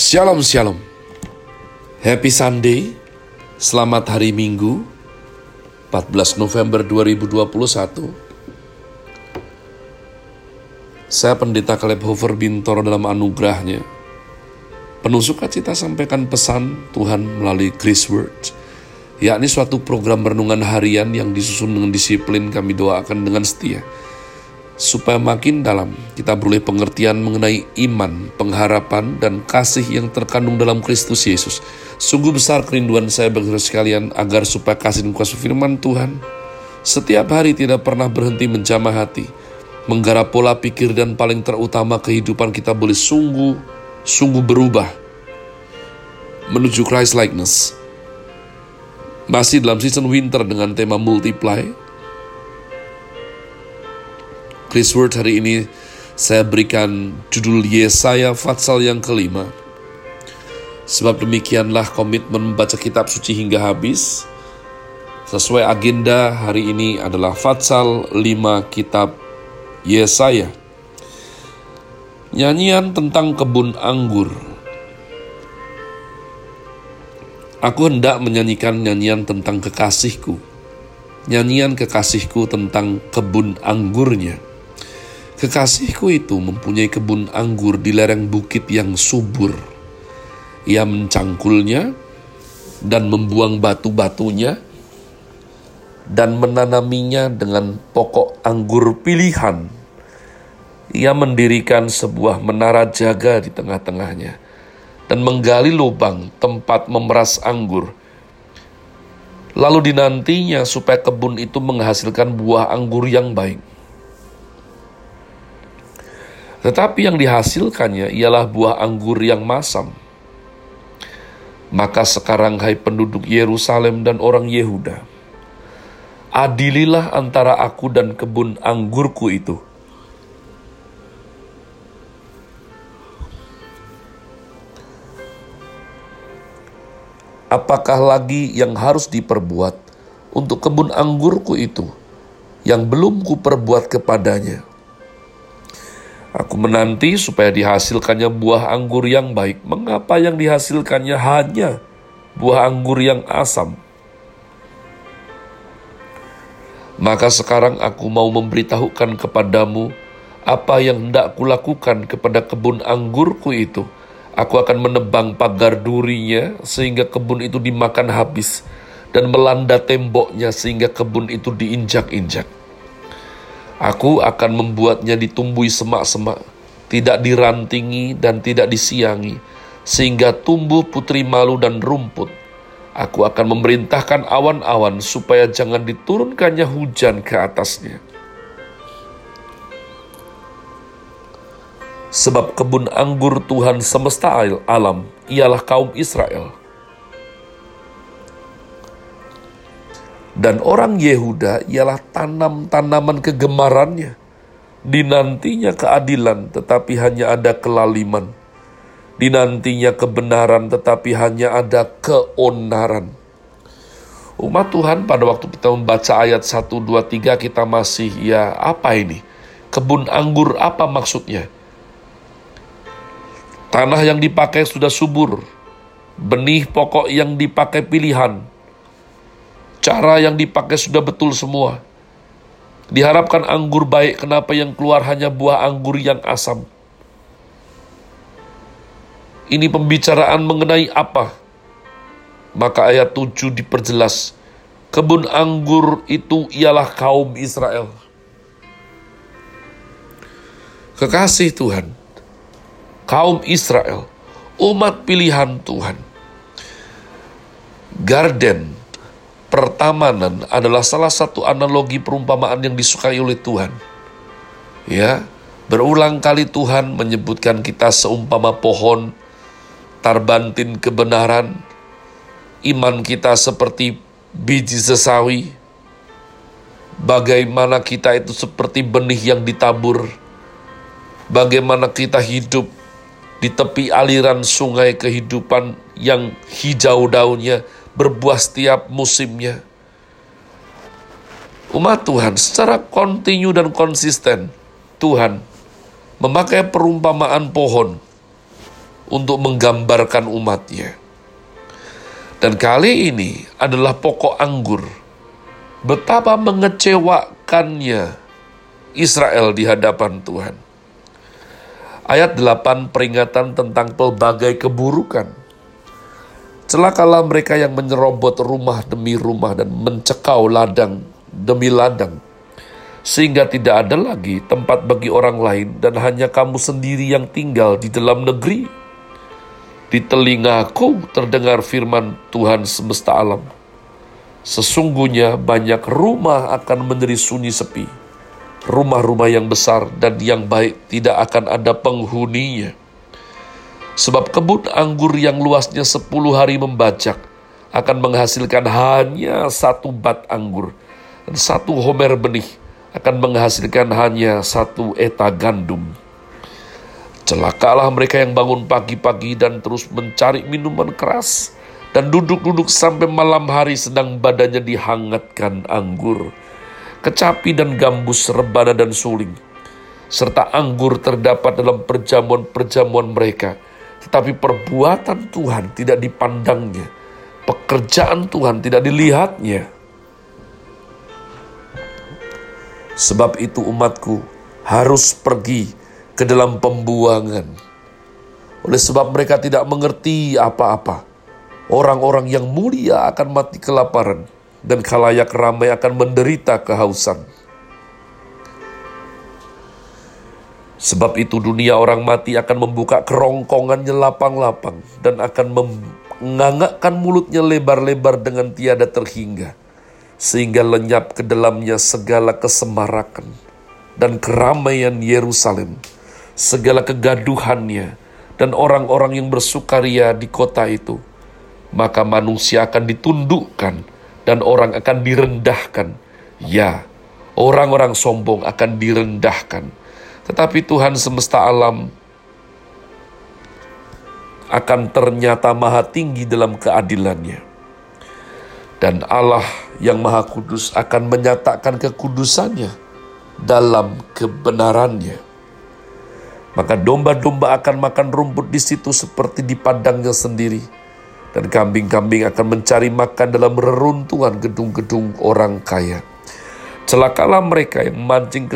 Shalom Shalom. Happy Sunday. Selamat hari Minggu 14 November 2021 Saya Pendeta Caleb Hofer Bintoro dalam anugerahnya. Penuh sukacita sampaikan pesan Tuhan melalui Grace Word yakni suatu program renungan harian yang disusun dengan disiplin kami doakan dengan setia supaya makin dalam kita beroleh pengertian mengenai iman, pengharapan, dan kasih yang terkandung dalam Kristus Yesus. Sungguh besar kerinduan saya bagi sekalian agar supaya kasih dan kuasa firman Tuhan setiap hari tidak pernah berhenti menjamah hati, menggarap pola pikir dan paling terutama kehidupan kita boleh sungguh, sungguh berubah menuju Christ likeness. Masih dalam season winter dengan tema multiply, Chris Word hari ini saya berikan judul Yesaya Fatsal yang kelima. Sebab demikianlah komitmen membaca kitab suci hingga habis. Sesuai agenda hari ini adalah Fatsal 5 kitab Yesaya. Nyanyian tentang kebun anggur. Aku hendak menyanyikan nyanyian tentang kekasihku. Nyanyian kekasihku tentang kebun anggurnya Kekasihku itu mempunyai kebun anggur di lereng bukit yang subur. Ia mencangkulnya dan membuang batu-batunya dan menanaminya dengan pokok anggur pilihan. Ia mendirikan sebuah menara jaga di tengah-tengahnya dan menggali lubang tempat memeras anggur. Lalu dinantinya supaya kebun itu menghasilkan buah anggur yang baik. Tetapi yang dihasilkannya ialah buah anggur yang masam. Maka sekarang hai penduduk Yerusalem dan orang Yehuda, adililah antara aku dan kebun anggurku itu. Apakah lagi yang harus diperbuat untuk kebun anggurku itu yang belum kuperbuat kepadanya?' Aku menanti supaya dihasilkannya buah anggur yang baik. Mengapa yang dihasilkannya hanya buah anggur yang asam? Maka sekarang aku mau memberitahukan kepadamu apa yang hendak kulakukan kepada kebun anggurku itu. Aku akan menebang pagar durinya sehingga kebun itu dimakan habis dan melanda temboknya sehingga kebun itu diinjak-injak. Aku akan membuatnya ditumbuhi semak-semak, tidak dirantingi dan tidak disiangi, sehingga tumbuh putri malu dan rumput. Aku akan memerintahkan awan-awan supaya jangan diturunkannya hujan ke atasnya. Sebab kebun anggur Tuhan semesta alam ialah kaum Israel Dan orang Yehuda ialah tanam-tanaman kegemarannya. Dinantinya keadilan, tetapi hanya ada kelaliman. Dinantinya kebenaran, tetapi hanya ada keonaran. Umat Tuhan pada waktu kita membaca ayat 1, 2, 3 kita masih ya apa ini? Kebun anggur apa maksudnya? Tanah yang dipakai sudah subur, benih pokok yang dipakai pilihan, Cara yang dipakai sudah betul semua. Diharapkan anggur baik, kenapa yang keluar hanya buah anggur yang asam? Ini pembicaraan mengenai apa? Maka ayat 7 diperjelas, kebun anggur itu ialah kaum Israel. Kekasih Tuhan, kaum Israel, umat pilihan Tuhan. Garden pertamanan adalah salah satu analogi perumpamaan yang disukai oleh Tuhan. Ya, berulang kali Tuhan menyebutkan kita seumpama pohon tarbantin kebenaran, iman kita seperti biji sesawi, bagaimana kita itu seperti benih yang ditabur, bagaimana kita hidup di tepi aliran sungai kehidupan yang hijau daunnya, berbuah setiap musimnya. Umat Tuhan secara kontinu dan konsisten, Tuhan memakai perumpamaan pohon untuk menggambarkan umatnya. Dan kali ini adalah pokok anggur. Betapa mengecewakannya Israel di hadapan Tuhan. Ayat 8 peringatan tentang pelbagai keburukan. Celakalah mereka yang menyerobot rumah demi rumah dan mencekau ladang demi ladang. Sehingga tidak ada lagi tempat bagi orang lain dan hanya kamu sendiri yang tinggal di dalam negeri di telingaku terdengar firman Tuhan semesta alam. Sesungguhnya banyak rumah akan menjadi sunyi sepi. Rumah-rumah yang besar dan yang baik tidak akan ada penghuninya. Sebab kebun anggur yang luasnya sepuluh hari membajak akan menghasilkan hanya satu bat anggur. Dan satu homer benih akan menghasilkan hanya satu eta gandum. Celakalah mereka yang bangun pagi-pagi dan terus mencari minuman keras dan duduk-duduk sampai malam hari sedang badannya dihangatkan anggur. Kecapi dan gambus, rebana dan suling, serta anggur terdapat dalam perjamuan-perjamuan mereka. Tetapi perbuatan Tuhan tidak dipandangnya, pekerjaan Tuhan tidak dilihatnya. Sebab itu umatku harus pergi ke dalam pembuangan. Oleh sebab mereka tidak mengerti apa-apa. Orang-orang yang mulia akan mati kelaparan dan khalayak ramai akan menderita kehausan. Sebab itu dunia orang mati akan membuka kerongkongannya lapang-lapang dan akan mengangakkan mulutnya lebar-lebar dengan tiada terhingga. Sehingga lenyap ke dalamnya segala kesemarakan dan keramaian Yerusalem segala kegaduhannya, dan orang-orang yang bersukaria di kota itu, maka manusia akan ditundukkan dan orang akan direndahkan. Ya, orang-orang sombong akan direndahkan. Tetapi Tuhan semesta alam akan ternyata maha tinggi dalam keadilannya. Dan Allah yang maha kudus akan menyatakan kekudusannya dalam kebenarannya maka domba-domba akan makan rumput di situ seperti di padangnya sendiri. Dan kambing-kambing akan mencari makan dalam reruntuhan gedung-gedung orang kaya. Celakalah mereka yang memancing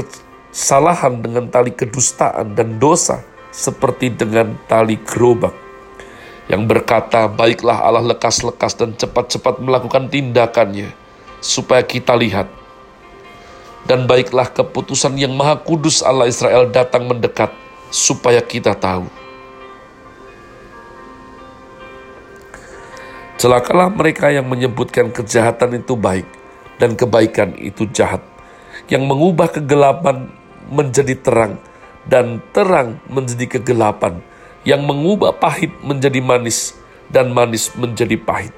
kesalahan dengan tali kedustaan dan dosa seperti dengan tali gerobak. Yang berkata, baiklah Allah lekas-lekas dan cepat-cepat melakukan tindakannya, supaya kita lihat. Dan baiklah keputusan yang maha kudus Allah Israel datang mendekat, supaya kita tahu. Celakalah mereka yang menyebutkan kejahatan itu baik dan kebaikan itu jahat, yang mengubah kegelapan menjadi terang dan terang menjadi kegelapan, yang mengubah pahit menjadi manis dan manis menjadi pahit.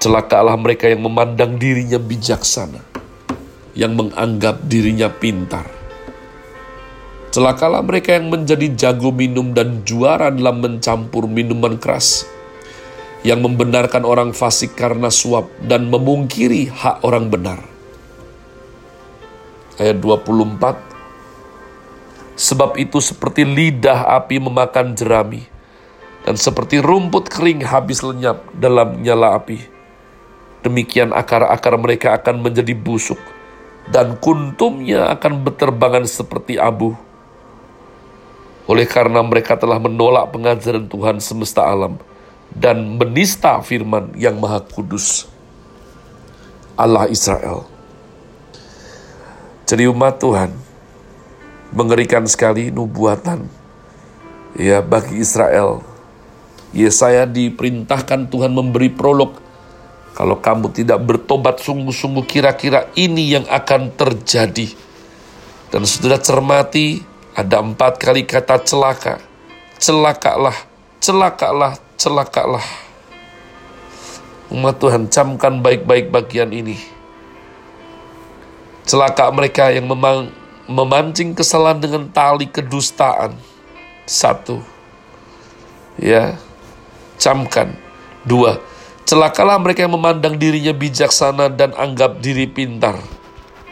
Celakalah mereka yang memandang dirinya bijaksana, yang menganggap dirinya pintar, Celakalah mereka yang menjadi jago minum dan juara dalam mencampur minuman keras, yang membenarkan orang fasik karena suap dan memungkiri hak orang benar. Ayat 24 Sebab itu seperti lidah api memakan jerami, dan seperti rumput kering habis lenyap dalam nyala api. Demikian akar-akar mereka akan menjadi busuk, dan kuntumnya akan berterbangan seperti abu oleh karena mereka telah menolak pengajaran Tuhan semesta alam dan menista firman yang maha kudus Allah Israel. Jadi umat Tuhan, mengerikan sekali nubuatan ya bagi Israel. Yesaya diperintahkan Tuhan memberi prolog kalau kamu tidak bertobat sungguh-sungguh kira-kira ini yang akan terjadi. Dan sudah cermati ada empat kali kata celaka. Celakalah, celakalah, celakalah. Umat Tuhan, camkan baik-baik bagian ini. Celaka mereka yang memang memancing kesalahan dengan tali kedustaan. Satu. Ya, camkan. Dua, celakalah mereka yang memandang dirinya bijaksana dan anggap diri pintar.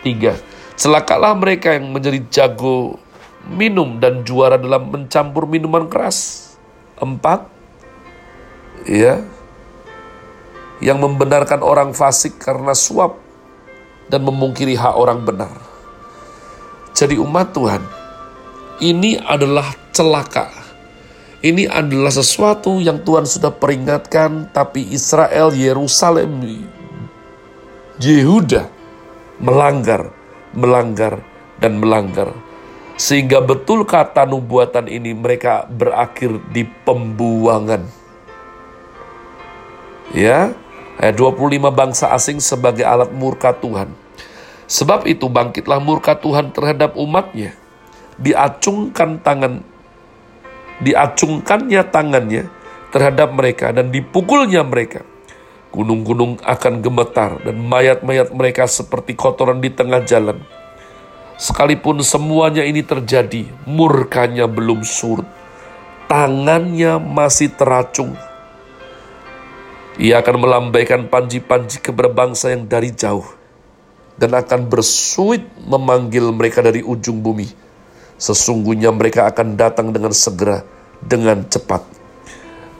Tiga, celakalah mereka yang menjadi jago minum dan juara dalam mencampur minuman keras. empat, ya, yang membenarkan orang fasik karena suap dan memungkiri hak orang benar. Jadi umat Tuhan, ini adalah celaka. Ini adalah sesuatu yang Tuhan sudah peringatkan, tapi Israel, Yerusalem, Yehuda melanggar, melanggar, dan melanggar. Sehingga betul kata nubuatan ini mereka berakhir di pembuangan. Ya, ayat 25 bangsa asing sebagai alat murka Tuhan. Sebab itu bangkitlah murka Tuhan terhadap umatnya. Diacungkan tangan, diacungkannya tangannya terhadap mereka dan dipukulnya mereka. Gunung-gunung akan gemetar dan mayat-mayat mereka seperti kotoran di tengah jalan Sekalipun semuanya ini terjadi, murkanya belum surut. Tangannya masih teracung. Ia akan melambaikan panji-panji ke berbangsa yang dari jauh dan akan bersuit memanggil mereka dari ujung bumi. Sesungguhnya mereka akan datang dengan segera, dengan cepat.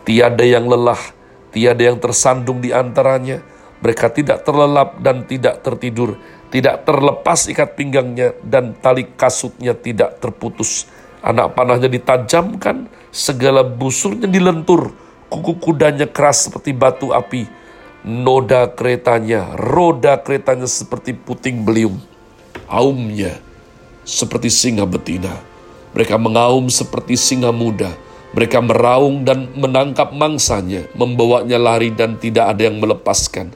Tiada yang lelah, tiada yang tersandung di antaranya. Mereka tidak terlelap dan tidak tertidur tidak terlepas ikat pinggangnya dan tali kasutnya tidak terputus. Anak panahnya ditajamkan, segala busurnya dilentur, kuku kudanya keras seperti batu api, noda keretanya, roda keretanya seperti puting beliung, aumnya seperti singa betina. Mereka mengaum seperti singa muda. Mereka meraung dan menangkap mangsanya, membawanya lari dan tidak ada yang melepaskan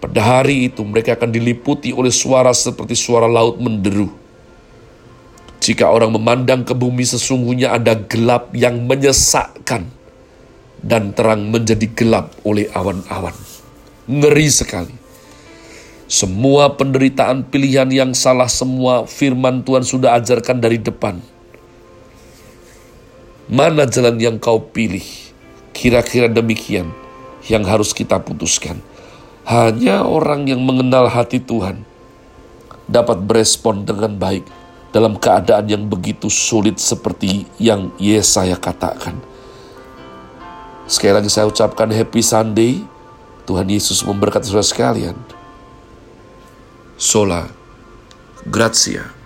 pada hari itu mereka akan diliputi oleh suara seperti suara laut menderu. Jika orang memandang ke bumi sesungguhnya ada gelap yang menyesakkan dan terang menjadi gelap oleh awan-awan. Ngeri sekali. Semua penderitaan pilihan yang salah semua firman Tuhan sudah ajarkan dari depan. Mana jalan yang kau pilih? Kira-kira demikian yang harus kita putuskan. Hanya orang yang mengenal hati Tuhan dapat berespon dengan baik dalam keadaan yang begitu sulit seperti yang Yesaya katakan. Sekali lagi saya ucapkan happy Sunday. Tuhan Yesus memberkati saudara sekalian. Sola Gracia.